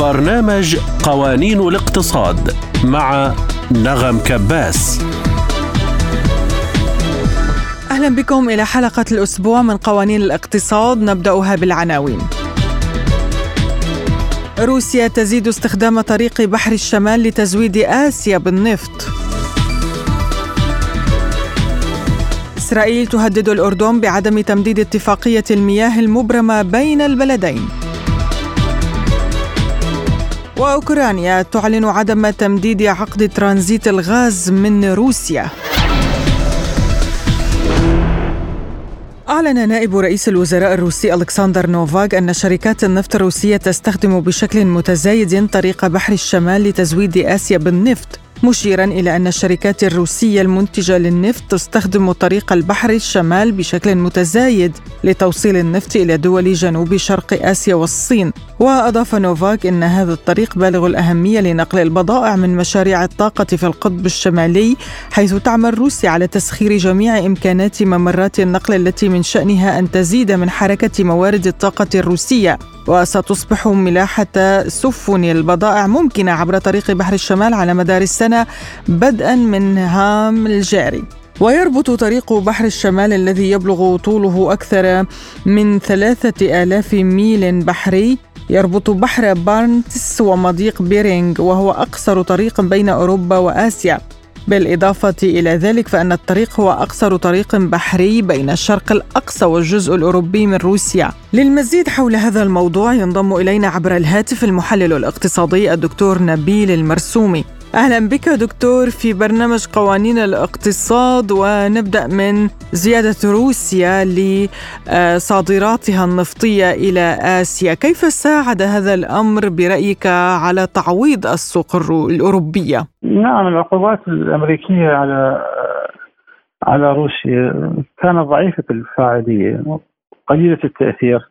برنامج قوانين الاقتصاد مع نغم كباس. أهلا بكم إلى حلقة الأسبوع من قوانين الاقتصاد نبدأها بالعناوين. روسيا تزيد استخدام طريق بحر الشمال لتزويد آسيا بالنفط. إسرائيل تهدد الأردن بعدم تمديد اتفاقية المياه المبرمة بين البلدين. وأوكرانيا تعلن عدم تمديد عقد ترانزيت الغاز من روسيا. أعلن نائب رئيس الوزراء الروسي ألكسندر نوفاغ أن شركات النفط الروسية تستخدم بشكل متزايد طريق بحر الشمال لتزويد آسيا بالنفط. مشيرا إلى أن الشركات الروسية المنتجة للنفط تستخدم طريق البحر الشمال بشكل متزايد لتوصيل النفط إلى دول جنوب شرق آسيا والصين. وأضاف نوفاك إن هذا الطريق بالغ الأهمية لنقل البضائع من مشاريع الطاقة في القطب الشمالي حيث تعمل روسيا على تسخير جميع إمكانات ممرات النقل التي من شأنها أن تزيد من حركة موارد الطاقة الروسية. وستصبح ملاحة سفن البضائع ممكنة عبر طريق بحر الشمال على مدار السنة بدءا من هام الجاري. ويربط طريق بحر الشمال الذي يبلغ طوله أكثر من ثلاثة آلاف ميل بحري يربط بحر بارنتس ومضيق بيرينغ وهو أقصر طريق بين أوروبا وآسيا. بالإضافة إلى ذلك فإن الطريق هو أقصر طريق بحري بين الشرق الأقصى والجزء الأوروبي من روسيا. للمزيد حول هذا الموضوع ينضم إلينا عبر الهاتف المحلل الاقتصادي الدكتور نبيل المرسومي. أهلا بك دكتور في برنامج قوانين الاقتصاد ونبدأ من زيادة روسيا لصادراتها النفطية إلى آسيا، كيف ساعد هذا الأمر برأيك على تعويض السوق الأوروبية؟ نعم العقوبات الأمريكية على على روسيا كانت ضعيفة الفاعليه قليلة التأثير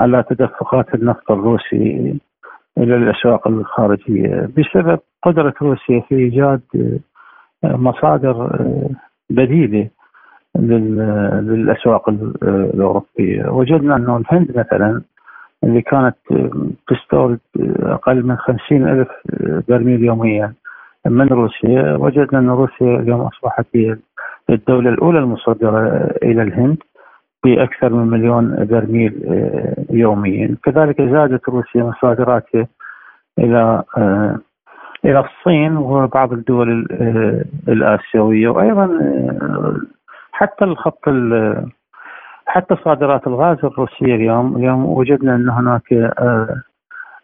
على تدفقات النفط الروسي إلى الأسواق الخارجية. بسبب قدرة روسيا في إيجاد آه، مصادر آه، بديلة للأسواق الأوروبية. وجدنا أنه الهند مثلا اللي كانت آه، تستورد أقل من خمسين ألف برميل يوميا من روسيا. وجدنا أن روسيا اليوم أصبحت هي الدولة الأولى المصدرة إلى الهند. بأكثر من مليون برميل آه، يوميا، كذلك زادت روسيا من صادراتها إلى آه، إلى الصين وبعض الدول آه، الآسيوية. وأيضا حتى الخط حتى صادرات الغاز الروسية اليوم اليوم وجدنا أن هناك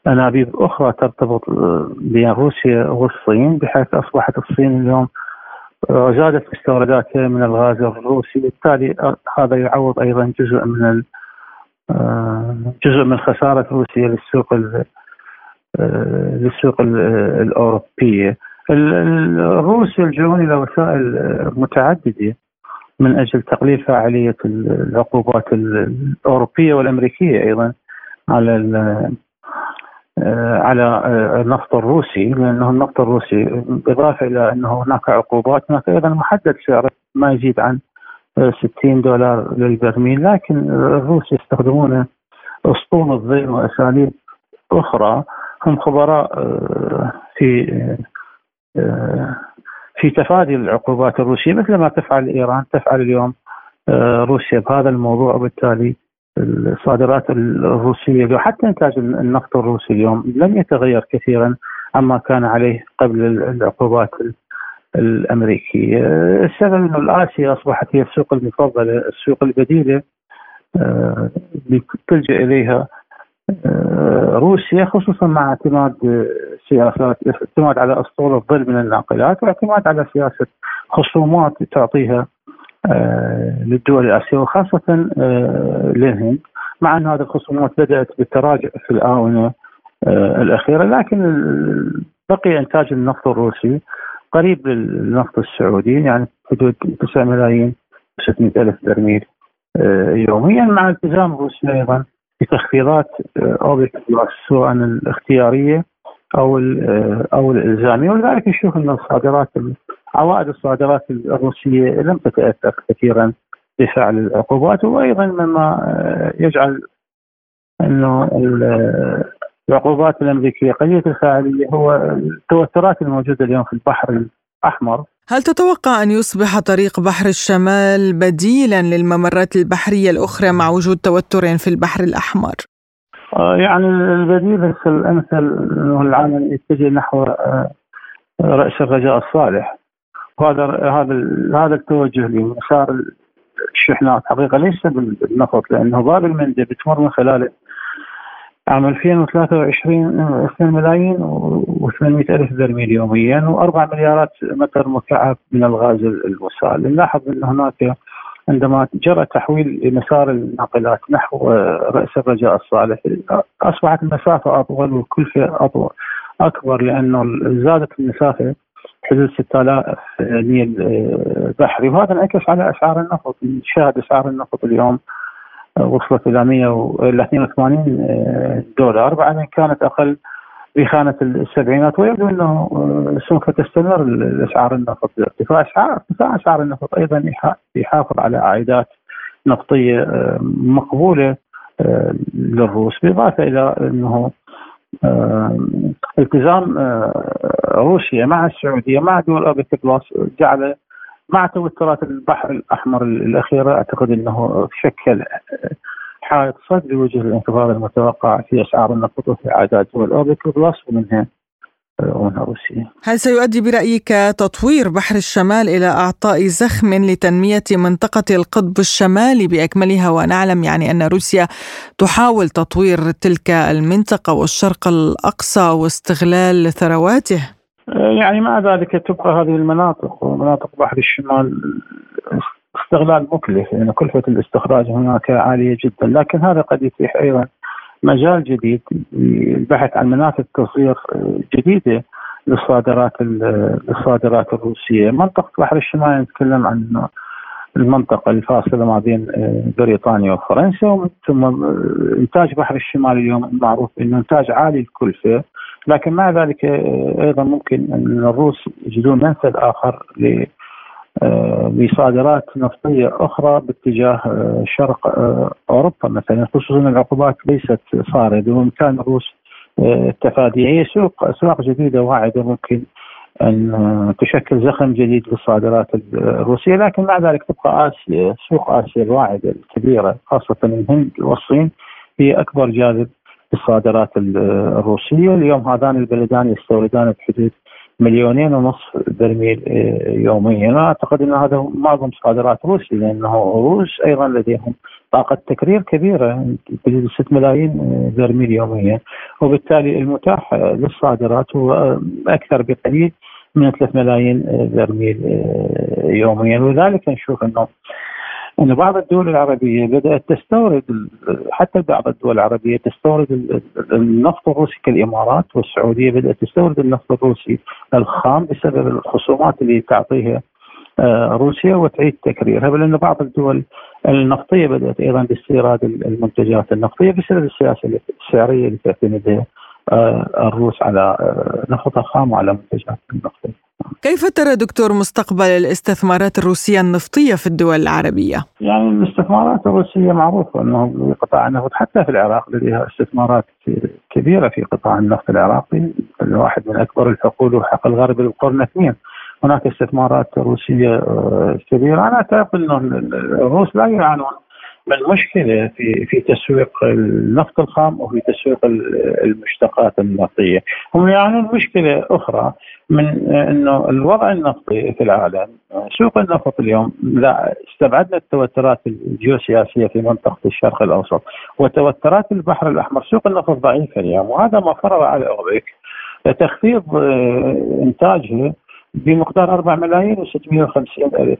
أنابيب أخرى ترتبط بين روسيا والصين بحيث أصبحت الصين اليوم وزادت مستورداتها من الغاز الروسي. بالتالي هذا يعوض أيضا جزء من آه، جزء من خسارة روسيا للسوق آه، للسوق الأوروبية. الروس يلجؤون إلى وسائل متعددة من أجل تقليل فاعلية العقوبات الأوروبية والأمريكية أيضا على آه، على آه، النفط الروسي لأنه النفط الروسي بالاضافه إلى أنه هناك عقوبات هناك أيضا محدد سعره ما يزيد عن 60 دولار للبرميل لكن الروس يستخدمون أسطول الظل وأساليب أخرى. هم خبراء آه، في في تفادي العقوبات الروسية مثل ما تفعل إيران تفعل اليوم روسيا بهذا الموضوع وبالتالي الصادرات الروسية وحتى إنتاج النفط الروسي اليوم لم يتغير كثيرا عما كان عليه قبل العقوبات الأمريكية، السبب انه الآسيا أصبحت هي السوق المفضلة، السوق البديلة آه، تلجا إليها آه، روسيا خصوصا مع اعتماد سياسات اعتماد على اسطول الظل من الناقلات واعتماد على سياسة خصومات تعطيها للدول الآسيوية وخاصة آه، للهند مع أن هذه الخصومات بدأت بالتراجع في الآونة آه، الأخيرة لكن بقي إنتاج النفط الروسي قريب للنفط السعودي يعني حدود 9 ملايين و600 ألف برميل يوميا مع التزام روسيا أيضا بتخفيضات اوبك سواء الاختيارية أو أو الالزاميه ولذلك نشوف إن الصادرات عوائد الصادرات الروسية لم تتأثر كثيرا بفعل العقوبات وأيضا مما يجعل إنه العقوبات الأمريكية قليلة الفاعليه هو التوترات الموجودة اليوم في البحر الأحمر هل تتوقع أن يصبح طريق بحر الشمال بديلا للممرات البحرية الأخرى مع وجود توتر في البحر الأحمر؟ آه، يعني البديل الأمثل انه العالم يتجه نحو آه، رأس الرجاء الصالح. وهذا هذا هذا التوجه لمسار الشحنات حقيقه ليس بالنفط لأنه باب المندب بتمر من خلاله عام 2023 2 ملايين و800 ألف برميل يوميا و4 مليارات متر مكعب من الغاز المسال نلاحظ إن هناك عندما جرى تحويل مسار الناقلات نحو رأس الرجاء الصالح أصبحت المسافة أطول والكلفه أطول أكبر لأنه زادت المسافة حدود 6000 ميل بحري. وهذا انعكس على أسعار النفط. نشاهد أسعار النفط اليوم وصلت إلى 100 إلى 82 دولار. بعدين كانت أقل بخانه السبعينات ويبدو إنه سوف تستمر الأسعار النفط. ارتفاع اسعار ارتفاع اسعار النفط أيضا يحافظ على عائدات نفطية مقبولة للروس بالاضافه إلى إنه التزام روسيا مع السعودية مع دول اوبك بلس جعل مع توترات البحر الأحمر الأخيرة أعتقد إنه شكل حائط صد لوجه الانخفاض المتوقع في أسعار النفط وفي عائدات دول أوبك بلس ومنها ومنها روسيا. هل سيؤدي برأيك تطوير بحر الشمال إلى أعطاء زخم لتنمية منطقة القطب الشمالي باكملها ونعلم يعني أن روسيا تحاول تطوير تلك المنطقة والشرق الأقصى واستغلال ثرواته؟ يعني مع ذلك تبقى هذه المناطق ومناطق بحر الشمال استغلال مكلف لأن يعني كلفة الاستخراج هناك عالية جدا. لكن هذا قد يتيح أيضا مجال جديد للبحث عن منافذ تصدير جديدة للصادرات للصادرات الروسية، منطقة بحر الشمال نتكلم عن المنطقة الفاصلة ما بين بريطانيا وفرنسا ثم إنتاج بحر الشمال اليوم معروف إنه إنتاج عالي الكلفة. لكن مع ذلك أيضا ممكن إن الروس يجدون منفذ آخر ل بصادرات نفطية أخرى باتجاه شرق أوروبا مثلا خصوصا العقوبات ليست صارمه بامكان الروس التفادي هي سوق اسواق جديدة واعده ممكن أن تشكل زخم جديد للصادرات الروسية. لكن مع ذلك تبقى آسيا سوق آسيا الواعدة الكبيرة خاصة الهند والصين هي أكبر جاذب للصادرات الروسية. اليوم هذان البلدان يستوردان بحدود مليونين ونصف برميل آه، يوميا. أعتقد إن هذا معظم صادرات روسيا لأنه روس أيضا لديهم طاقة تكرير كبيرة. بحدود 6 ملايين آه، برميل يوميا. وبالتالي المتاح للصادرات هو أكثر بقليل من 3 ملايين آه، برميل يوميا. ولذلك نشوف إنه أن بعض الدول العربية بدأت تستورد حتى بعض الدول العربية تستورد النفط الروسي كالإمارات والسعودية بدأت تستورد النفط الروسي الخام بسبب الخصومات اللي تعطيها آه، روسيا وتعيد تكريرها. بل أن بعض الدول النفطية بدأت أيضا باستيراد المنتجات النفطية بسبب السياسة السعرية اللي تعتمدها. الروس على آه، نفط الخام وعلى منتجات النفطيه. كيف ترى دكتور مستقبل الاستثمارات الروسية النفطية في الدول العربية؟ يعني الاستثمارات الروسية معروفة أنه في قطاع النفط حتى في العراق لديها استثمارات كبيرة في قطاع النفط العراقي واحد من أكبر الحقول وحق الغرب للقرن اثنين هناك استثمارات روسية آه، كبيرة أنا أعتقد أنه الروس لا يعانون من مشكلة في في تسويق النفط الخام وفي تسويق المشتقات النفطية؟ هم يعانون مشكلة أخرى من إنه الوضع النفطي في العالم سوق النفط اليوم لا استبعدنا التوترات الجيوسياسية في منطقة الشرق الأوسط وتوترات البحر الأحمر. سوق النفط ضعيف اليوم وهذا ما فرض على أوبك تخفيض آه، إنتاجه بمقدار 4 ملايين و650 ألف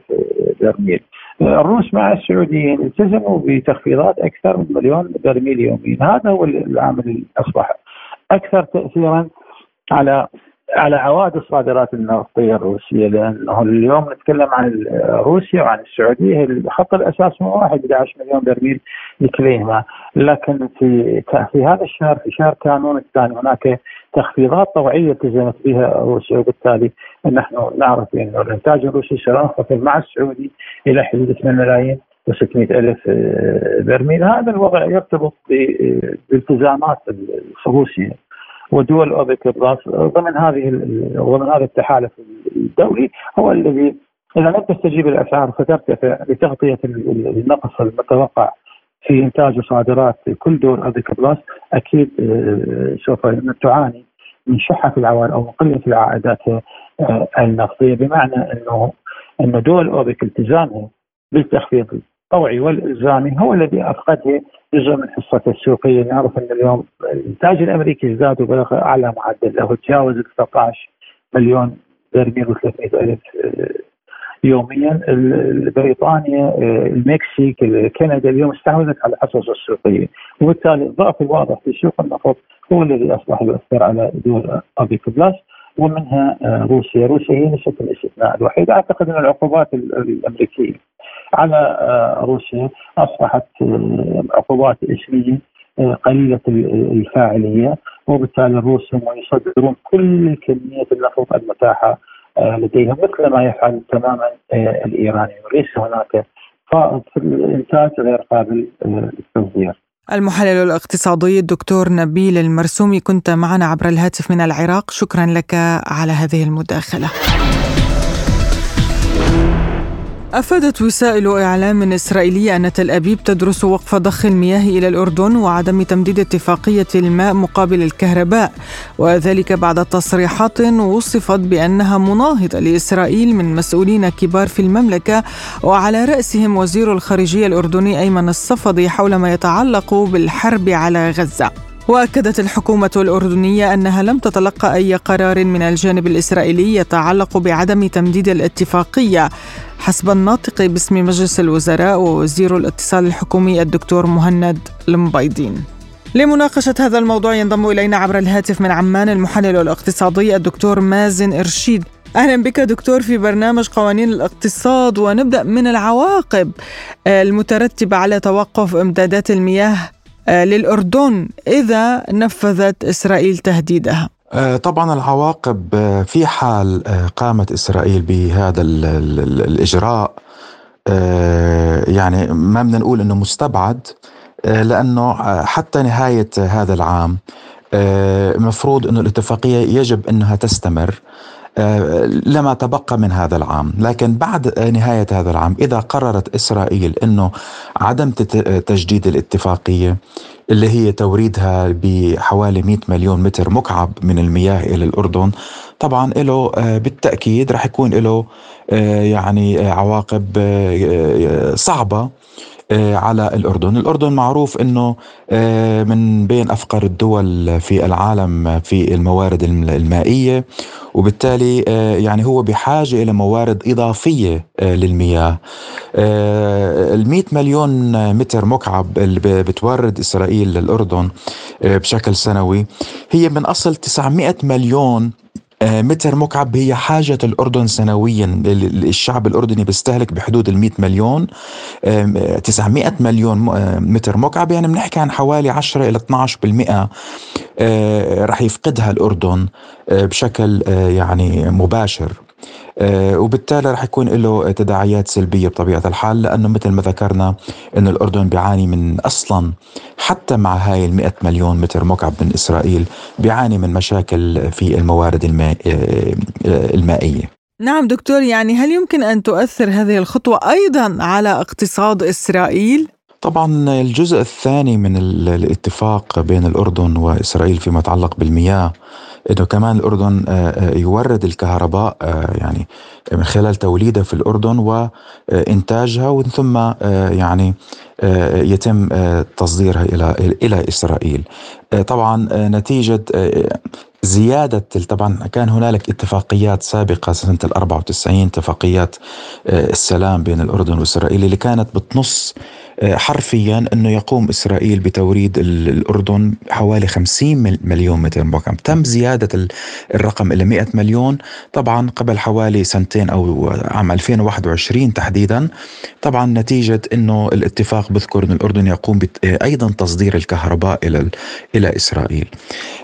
برميل. الروس مع السعوديين التزموا بتخفيضات أكثر من مليون برميل يوميا، هذا هو العامل اللي أصبح أكثر تاثيرا على على عوائد الصادرات النفطية الروسية لأنه اليوم نتكلم عن روسيا وعن السعودية الخط الاساس هو واحد 11 مليون برميل لكليهما لكن في في هذا الشهر في شهر كانون الثاني هناك تخفيضات طوعيه التزمت بها روسيا وبالتالي نحن نعرف انه الإنتاج الروسي سينخفض مع السعودي إلى حدود 2 ملايين و600 ألف برميل. هذا الوضع يرتبط بالتزامات روسيا ودول اوبك بلس ضمن هذه ضمن هذا التحالف الدولي هو الذي إذا لم تستجيب الأسعار فترتفع لتغطيه النقص المتوقع في إنتاج وصادرات كل دول اوبك بلس أكيد آه، سوف تعاني من العوائل أو من قلة العائدات آه، النفطيه بمعنى إنه إن دول أوبك التزامها بالتخفيض الطوعي والإلزامي هو الذي أفقده جزء من حصته السوقية. نعرف إن اليوم الانتاج الأمريكي ازداد وبلغ أعلى معدل له تجاوز 19 مليون برميل و300 ألف يوميا بريطانيا المكسيك كندا اليوم استحوذت على الحصص السوقية. وبالتالي الضعف الواضح في سوق النفط هو الذي أصبح يؤثر على دول اوبيك بلس ومنها روسيا، روسيا هي نسبة الاستثناء الوحيد، أعتقد أن العقوبات الأمريكية على آه، روسيا أصبحت آه، عقوبات إسمية آه، قليلة الفاعلية. وبالتالي الروس هم يصدرون كل كمية النفط المتاحة لديهم مثل ما يفعل تماما الإيراني وليس هناك فائض في الإنتاج غير قابل للتصدير. المحلل الاقتصادي الدكتور نبيل المرسومي كنت معنا عبر الهاتف من العراق شكرا لك على هذه المداخلة. أفادت وسائل إعلام إسرائيلية أن تل أبيب تدرس وقف ضخ المياه إلى الأردن وعدم تمديد اتفاقية الماء مقابل الكهرباء وذلك بعد تصريحات وصفت بأنها مناهضة لإسرائيل من مسؤولين كبار في المملكة وعلى رأسهم وزير الخارجية الأردني أيمن الصفدي حول ما يتعلق بالحرب على غزة. وأكدت الحكومة الأردنية أنها لم تتلقى أي قرار من الجانب الإسرائيلي يتعلق بعدم تمديد الاتفاقية. حسب الناطق باسم مجلس الوزراء ووزير الاتصال الحكومي الدكتور مهند المبيضين لمناقشة هذا الموضوع ينضم إلينا عبر الهاتف من عمان المحلل الاقتصادي الدكتور مازن إرشيد. أهلا بك دكتور في برنامج قوانين الاقتصاد ونبدأ من العواقب. المترتبة على توقف إمدادات المياه للأردن إذا نفذت إسرائيل تهديدها. آه، طبعا العواقب آه، في حال قامت إسرائيل بهذا الإجراء يعني ما بدنا نقول أنه مستبعد لأنه حتى نهاية هذا العام مفروض أنه الاتفاقية يجب أنها تستمر. لما تبقى من هذا العام. لكن بعد نهاية هذا العام إذا قررت إسرائيل أنه عدم تجديد الاتفاقية اللي هي توريدها بحوالي 100 مليون متر مكعب من المياه إلى الأردن طبعا له آه، بالتأكيد رح يكون له آه، يعني عواقب آه، صعبة. على الأردن. الأردن معروف أنه من بين أفقر الدول في العالم في الموارد المائية وبالتالي آه، يعني هو بحاجة إلى موارد إضافية آه، للمياه. آه، ال مليون متر مكعب اللي بتورد إسرائيل للأردن بشكل سنوي هي من أصل 900 مليون آه، متر مكعب هي حاجة الأردن سنويا. الشعب الأردني بيستهلك بحدود ال 100 مليون. 900 مليون آه، متر مكعب. يعني بنحكي عن حوالي 10 إلى 12% آه، رح يفقدها الأردن بشكل يعني مباشر. آه، وبالتالي رح يكون له تداعيات سلبية بطبيعة الحال لأنه مثل ما ذكرنا أن الأردن بيعاني من أصلا حتى مع هاي المئة مليون متر مكعب من إسرائيل بيعاني من مشاكل في الموارد الماء آه، المائية نعم دكتور يعني هل يمكن أن تؤثر هذه الخطوة أيضا على اقتصاد إسرائيل؟ طبعا الجزء الثاني من الاتفاق بين الأردن وإسرائيل فيما يتعلق بالمياه إنه كمان الأردن آه، آه، يورد الكهرباء آه، يعني من خلال توليدها في الأردن وإنتاجها ومن ثم يعني يتم تصديرها إلى إلى إسرائيل. طبعا نتيجة زيادة طبعا كان هنالك اتفاقيات سابقة سنة ال 94 اتفاقيات السلام بين الأردن وإسرائيل اللي كانت بتنص حرفيا إنه يقوم إسرائيل بتوريد الأردن حوالي 50 مليون متر مكعب تم زيادة الرقم إلى 100 مليون. طبعا قبل حوالي سنتين أو عام 2021 تحديدا. طبعا نتيجة إنه الاتفاق بذكر إن الأردن يقوم آه، أيضا تصدير الكهرباء إلى إلى إسرائيل.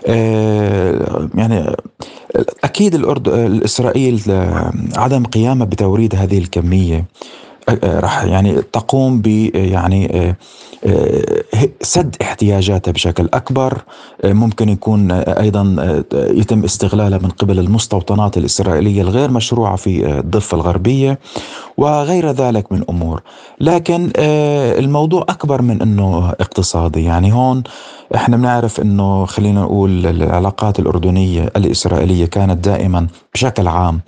آه، يعني أكيد الأردن اسرائيل عدم قيامها بتوريد هذه الكمية. راح يعني تقوم ب يعني سد احتياجاتها بشكل أكبر. ممكن يكون أيضا يتم استغلالها من قبل المستوطنات الإسرائيلية الغير مشروعة في الضفة الغربية وغير ذلك من أمور. لكن الموضوع أكبر من إنه اقتصادي. يعني هون إحنا بنعرف إنه خلينا نقول العلاقات الأردنية الإسرائيلية كانت دائما بشكل عام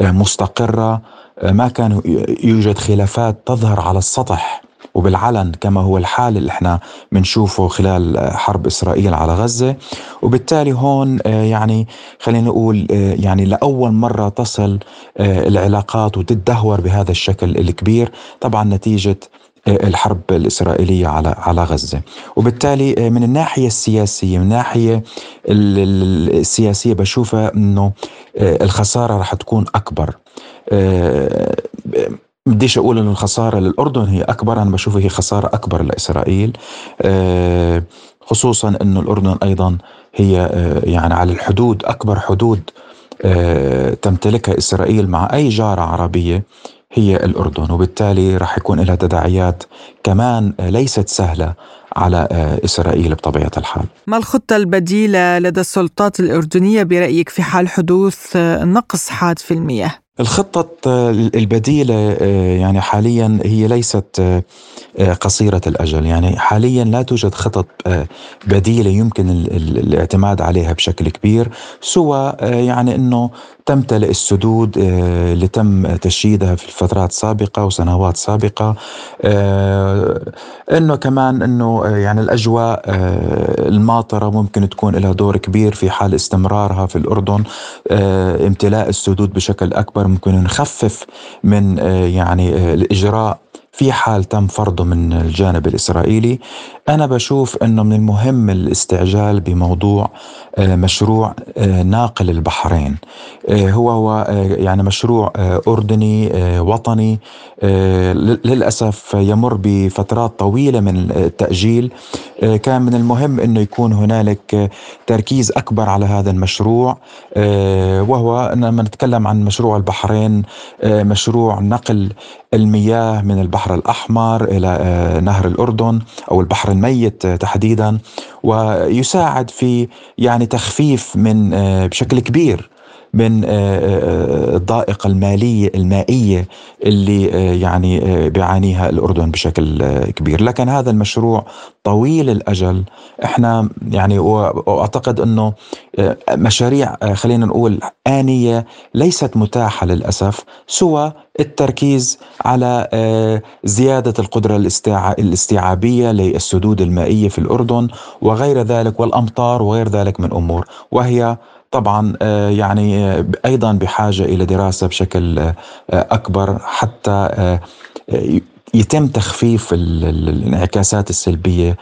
مستقرة. ما كان يوجد خلافات تظهر على السطح. وبالعلن كما هو الحال اللي إحنا بنشوفه خلال حرب إسرائيل على غزة. وبالتالي هون يعني خلينا نقول يعني لأول مرة تصل العلاقات وتتدهور بهذا الشكل الكبير. طبعا نتيجة الحرب الإسرائيلية على على غزة. وبالتالي من الناحية السياسية من الناحية السياسية بشوفها أنه الخسارة رح تكون أكبر. بديش أقول إنه الخسارة للأردن هي أكبر أنا بشوفها هي خسارة أكبر لإسرائيل خصوصا إنه الأردن أيضا هي يعني على الحدود أكبر حدود تمتلكها إسرائيل مع أي جارة عربية هي الأردن وبالتالي راح يكون لها تداعيات كمان ليست سهلة على إسرائيل بطبيعة الحال ما الخطة البديلة لدى السلطات الأردنية برأيك في حال حدوث نقص حاد في المياه؟ الخطة البديلة يعني حاليا هي ليست قصيرة الأجل. يعني حاليا لا توجد خطط بديلة يمكن الاعتماد عليها بشكل كبير سوى يعني أنه تمتلئ السدود اللي تم تشييدها في الفترات السابقة وسنوات سابقة. أنه كمان أنه يعني الأجواء الماطرة ممكن تكون لها دور كبير في حال استمرارها في الأردن. امتلاء السدود بشكل أكبر ممكن نخفف من يعني الإجراء في حال تم فرضه من الجانب الإسرائيلي. أنا بشوف إنه من المهم الاستعجال بموضوع مشروع ناقل البحرين. هو هو يعني مشروع أردني وطني. للأسف يمر بفترات طويلة من التأجيل. كان من المهم إنه يكون هنالك تركيز أكبر على هذا المشروع. وهو لما نتكلم عن مشروع البحرين مشروع نقل المياه من البحر الأحمر إلى نهر الأردن أو البحر الميت تحديدا ويساعد في يعني تخفيف من بشكل كبير من الضائقة المالية المائية اللي يعني بيعانيها الأردن بشكل كبير. لكن هذا المشروع طويل الأجل. إحنا يعني وأعتقد أنه مشاريع خلينا نقول آنية ليست متاحة للأسف سوى التركيز على زيادة القدرة الاستيعابية للسدود المائية في الأردن وغير ذلك والأمطار وغير ذلك من أمور وهي طبعا يعني أيضا بحاجة إلى دراسة بشكل أكبر حتى يتم تخفيف الانعكاسات السلبية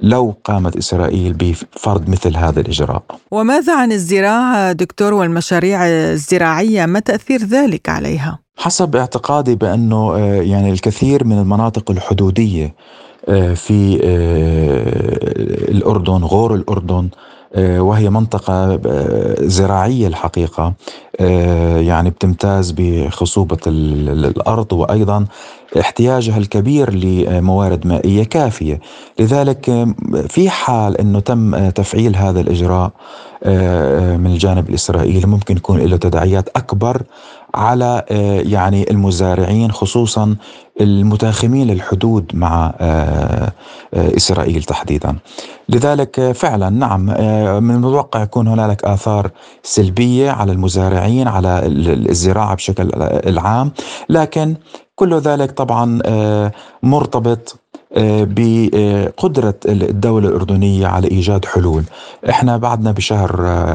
لو قامت إسرائيل بفرض مثل هذا الإجراء. وماذا عن الزراعة دكتور والمشاريع الزراعية ما تأثير ذلك عليها؟ حسب اعتقادي بأنه يعني الكثير من المناطق الحدودية في الأردن غور الأردن وهي منطقة زراعية الحقيقة. يعني بتمتاز بخصوبة الأرض وأيضا احتياجها الكبير لموارد مائية كافية لذلك في حال أنه تم تفعيل هذا الإجراء من الجانب الإسرائيلي ممكن يكون له تداعيات أكبر على يعني المزارعين خصوصا المتاخمين الحدود مع إسرائيل تحديدا. لذلك فعلا نعم من المتوقع يكون هنالك آثار سلبية على المزارعين على الزراعة بشكل العام، لكن كل ذلك طبعا مرتبط بقدرة الدولة الأردنية على إيجاد حلول. إحنا بعدنا بشهر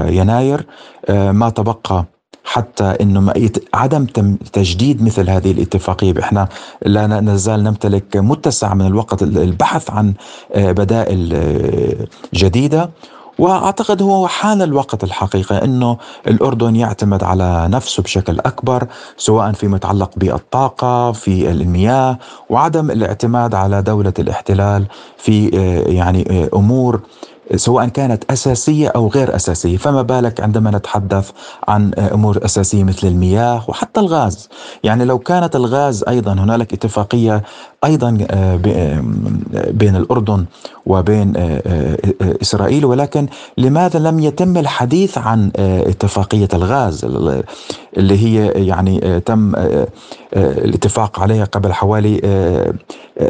يناير ما تبقى حتى إنه عدم تجديد مثل هذه الاتفاقية. إحنا لا نزال نمتلك متسع من الوقت البحث عن بدائل جديدة. وأعتقد هو حان الوقت الحقيقة إنه الأردن يعتمد على نفسه بشكل أكبر سواء فيما يتعلق بالطاقة في المياه وعدم الاعتماد على دولة الاحتلال في يعني أمور سواء كانت أساسية أو غير أساسية، فما بالك عندما نتحدث عن أمور أساسية مثل المياه وحتى الغاز، يعني لو كانت الغاز أيضا هنالك اتفاقية أيضا آه، آه، بين الأردن وبين آه، إسرائيل. ولكن لماذا لم يتم الحديث عن اتفاقية الغاز اللي هي يعني تم الاتفاق عليها قبل حوالي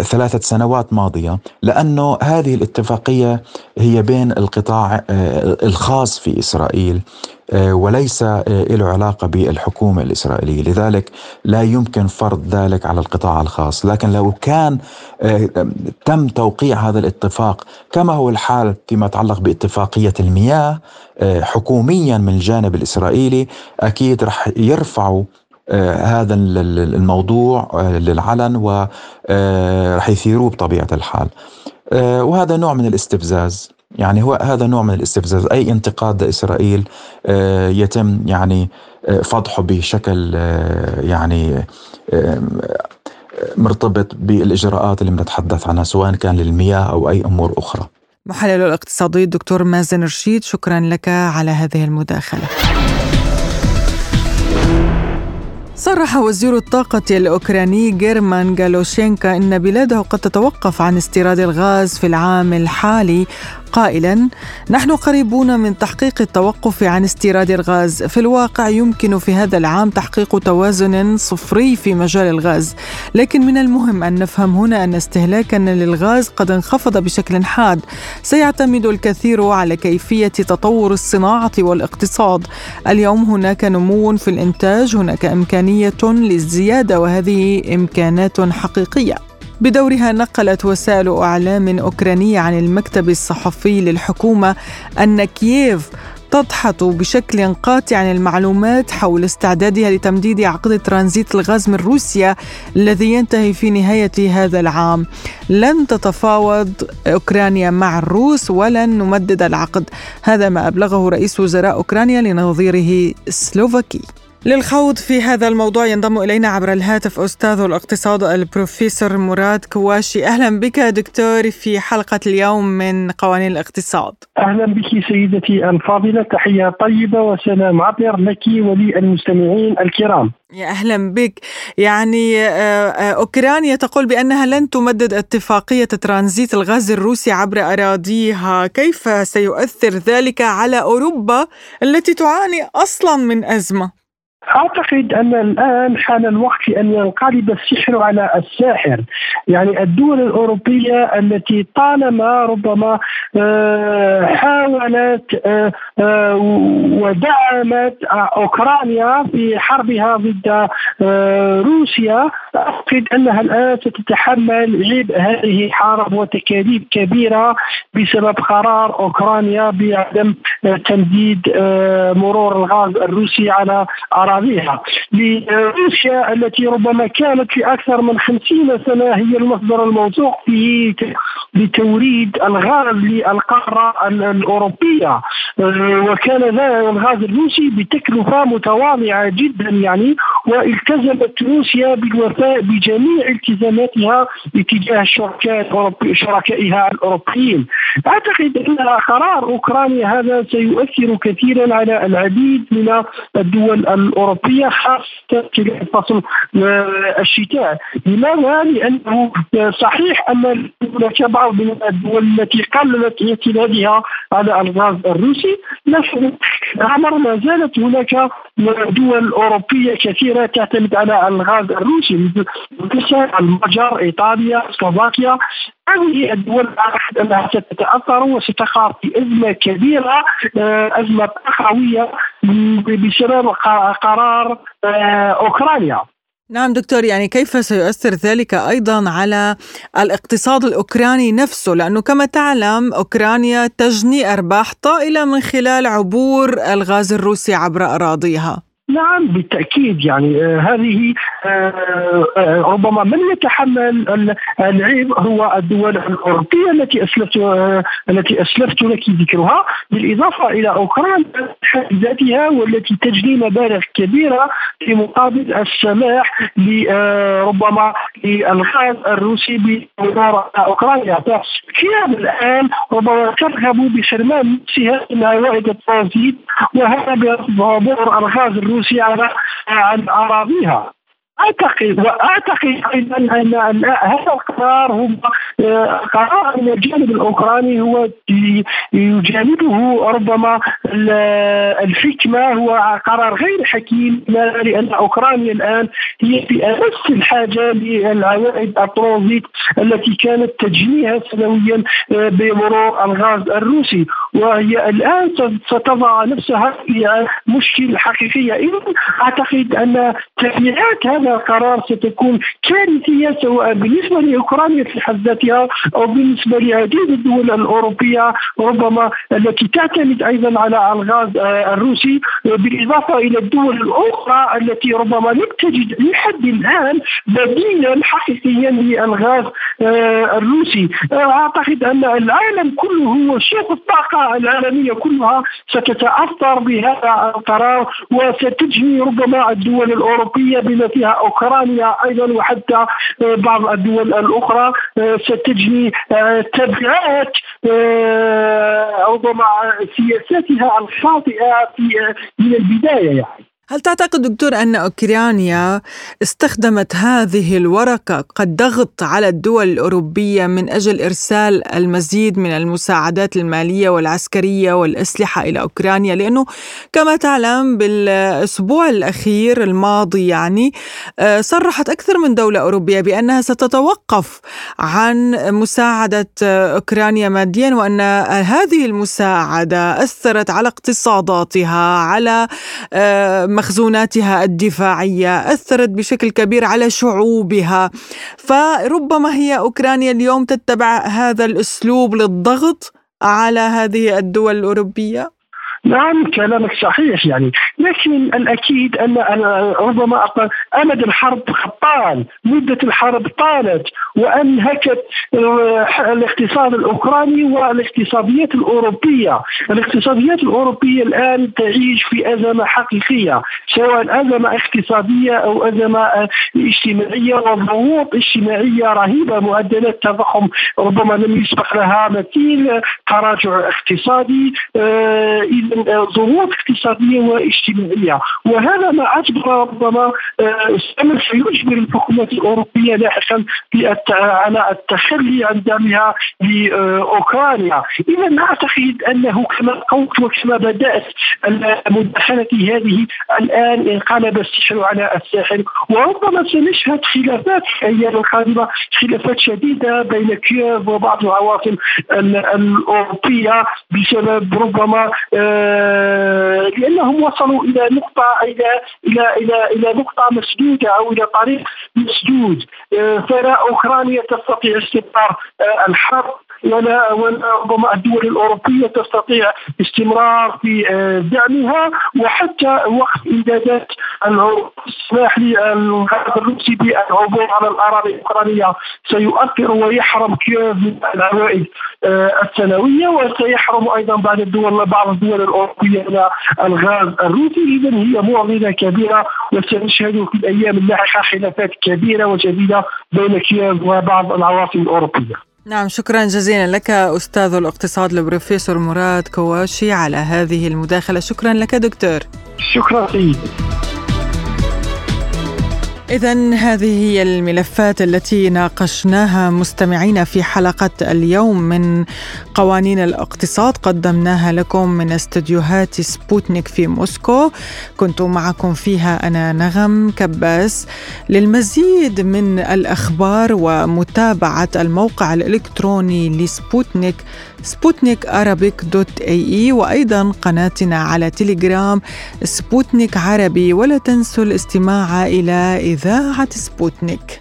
ثلاثة سنوات ماضية؟ لأنه هذه الاتفاقية هي بين القطاع الخاص في إسرائيل وليس آه، له علاقة بالحكومة الإسرائيلية. لذلك لا يمكن فرض ذلك على القطاع الخاص. لكن لو كان آه، تم توقيع هذا الاتفاق كما هو الحال فيما يتعلق باتفاقية المياه حكوميا من الجانب الإسرائيلي أكيد رح يرفعوا هذا الموضوع للعلن ورح يثيروه بطبيعة الحال. وهذا نوع من الاستفزاز. يعني هو هذا نوع من الاستفزاز أي انتقاد لاسرائيل آه، يتم يعني آه، فضحه بشكل آه، يعني مرتبط بالإجراءات اللي بنتحدث عنها سواء كان للمياه أو أي أمور أخرى. محلل الاقتصادي الدكتور مازن رشيد شكرا لك على هذه المداخلة. صرح وزير الطاقة الأوكراني جيرمان جالوشينكا أن بلاده قد تتوقف عن استيراد الغاز في العام الحالي قائلا نحن قريبون من تحقيق التوقف عن استيراد الغاز. في الواقع يمكن في هذا العام تحقيق توازن صفري في مجال الغاز. لكن من المهم أن نفهم هنا أن استهلاكنا للغاز قد انخفض بشكل حاد. سيعتمد الكثير على كيفية تطور الصناعة والاقتصاد. اليوم هناك نمو في الإنتاج هناك إمكانية للزيادة وهذه إمكانات حقيقية. بدورها نقلت وسائل إعلام اوكرانيه عن المكتب الصحفي للحكومة أن كييف تدحض بشكل قاطع عن المعلومات حول استعدادها لتمديد عقد ترانزيت الغاز من روسيا الذي ينتهي في نهاية هذا العام. لن تتفاوض أوكرانيا مع الروس ولن نمدد العقد. هذا ما أبلغه رئيس وزراء أوكرانيا لنظيره سلوفاكي. للخوض في هذا الموضوع ينضم إلينا عبر الهاتف أستاذ الاقتصاد البروفيسور مراد كواشي. أهلا بك دكتور في حلقة اليوم من قوانين الاقتصاد. أهلا بك سيدتي الفاضلة. تحية طيبة وسلام عطر لك وللمستمعين الكرام. يا أهلا بك. يعني آه، آه، أوكرانيا تقول بأنها لن تمدد اتفاقية ترانزيت الغاز الروسي عبر أراضيها. كيف سيؤثر ذلك على أوروبا التي تعاني أصلا من أزمة؟ أعتقد أن الآن حان الوقت أن ينقلب السحر على الساحر. يعني الدول الأوروبية التي طالما ربما آه، حاولت آه، آه، ودعمت أوكرانيا في حربها ضد روسيا أعتقد أنها الآن ستتحمل عبء هذه الحرب وتكاليف كبيرة بسبب قرار أوكرانيا بعدم تمديد مرور الغاز الروسي على أراضيها لروسيا التي ربما كانت في أكثر من خمسين سنة هي المصدر الموثوق في لتوريد الغاز للقارة الأوروبية. وكان الغاز الروسي بتكلفة متواضعة جدا يعني والتزمت روسيا بالوفاء بجميع التزاماتها اتجاه شركائها الأوروبيين. أعتقد أن قرار أوكرانيا هذا سيؤثر كثيرا على العديد من الدول الأوروبية. الأوروبية خاصة في فصل آه، الشتاء لماذا؟ لأنه صحيح أن هناك بعض من الدول التي قللت اعتمادها على الغاز الروسي لكن الأمر ما زالت هناك دول أوروبية كثيرة تعتمد على الغاز الروسي مثل المجر إيطاليا سلوفاكيا هذه الدول اعتقد انها ستتاثر وستقع في ازمه كبيره أزمة قويه بسبب قرار آه، أوكرانيا. نعم دكتور يعني كيف سيؤثر ذلك أيضا على الاقتصاد الأوكراني نفسه؟ لأنه كما تعلم أوكرانيا تجني أرباح طائلة من خلال عبور الغاز الروسي عبر أراضيها. نعم بالتأكيد يعني آه هذه آه آه ربما من يتحمل العيب هو الدول الأوروبية التي أسلفت آه التي أسلفت لك ذكرها. بالإضافة إلى أوكرانيا ذاتها والتي تجني مبالغ كبيرة في مقابل السماح لربما آه، للغاز الروسي بمرور أوكرانيا. كيف الآن ربما ترغب بحرمان نفسها من عوائد الترانزيت وهذا بظهور الغاز الروسي الروسي على عن اراضيها اعتقد واعتقد ان هذا القرار هو قرار من الجانب الأوكراني هو يجانبه ربما الحكمة هو قرار غير حكيم لأن أوكرانيا الآن هي في امس الحاجة للعوائد الترانزيت التي كانت تجنيها سنويا آه، بمرور الغاز الروسي. وهي الآن ستضع نفسها في مشكل حقيقية. اذا أعتقد أن تبعات هذا القرار ستكون كارثية سواء بالنسبة لأوكرانيا في حد ذاتها أو بالنسبة لعديد الدول الأوروبية ربما التي تعتمد أيضا على الغاز آه، الروسي بالإضافة إلى الدول الأخرى التي ربما لم تجد لحد الآن بديلا حقيقيا للغاز آه، الروسي. آه، أعتقد أن العالم كله وسوق الطاقة العالمية كلها ستتأثر بهذا القرار وستجني ربما الدول الأوروبية بما فيها أوكرانيا أيضا وحتى آه، بعض الدول الأخرى آه، ستجني آه، تبعات ربما سياساتها الخاطئة في من البداية يعني. هل تعتقد دكتور أن أوكرانيا استخدمت هذه الورقة قد ضغط على الدول الأوروبية من أجل إرسال المزيد من المساعدات المالية والعسكرية والأسلحة إلى أوكرانيا؟ لأنه كما تعلم بالأسبوع الأخير الماضي يعني آه، صرحت أكثر من دولة أوروبية بأنها ستتوقف عن مساعدة أوكرانيا ماديا وأن هذه المساعدة أثرت على اقتصاداتها على آه، مخزوناتها الدفاعية أثرت بشكل كبير على شعوبها. فربما هي أوكرانيا اليوم تتبع هذا الأسلوب للضغط على هذه الدول الأوروبية؟ نعم كلامك صحيح يعني. لكن الأكيد أن ربما أمد الحرب طال مدة الحرب طالت وأنهكت الاقتصاد الأوكراني والاقتصاديات الأوروبية. الاقتصاديات الأوروبية الآن تعيش في أزمة حقيقية سواء أزمة اقتصادية أو أزمة اجتماعية. وضغوط اجتماعيه رهيبة معدلات تضخم ربما لم يسبق لها مثيل تراجع اقتصادي آه ضغوط اقتصادية واجتماعية. وهذا ما اجبر ربما آه، سيجبر الحكومات الأوروبية لاحقا على التخلي عن دعمها لأوكرانيا. إذا أعتقد أنه كما قلت وكما بدأت المداخلة هذه الآن انقلب السحر على الساحل وربما سنشهد خلافات في الأيام القادمة خلافات شديدة بين كييف وبعض العواصم الأوروبية بسبب ربما آه لأنهم وصلوا إلى نقطة إلى إلى إلى إلى نقطة مسدودة أو إلى طريق مسدود. فلا أوكرانيا تستطيع استمرار الحرب. ولا ربما الدول الأوروبية تستطيع استمرار في دعمها وحتى وقت امدادات السماح للغاز الروسي بالعبور على الأراضي الأوكرانية سيؤثر ويحرم كييف من العوائد السنويه وسيحرم أيضا بعض الدول بعض الدول الأوروبية من الغاز الروسي. اذا هي معضله كبيرة وسنشهد في الأيام اللاحقة خلافات كبيرة وجديدة بين كييف وبعض العواصم الأوروبية. نعم شكرا جزيلا لك أستاذ الاقتصاد البروفيسور مراد كواشي على هذه المداخلة. شكرا لك دكتور. شكرا. سيدي إذا هذه هي الملفات التي ناقشناها مستمعين في حلقة اليوم من قوانين الاقتصاد. قدمناها لكم من استديوهات سبوتنيك في موسكو. كنت معكم فيها أنا نغم كباس. للمزيد من الأخبار ومتابعة الموقع الإلكتروني لسبوتنيك سبوتنيك أرابيك dot ae وأيضا قناتنا على تليجرام سبوتنيك عربي. ولا تنسوا الاستماع إلى إذاعة سبوتنيك.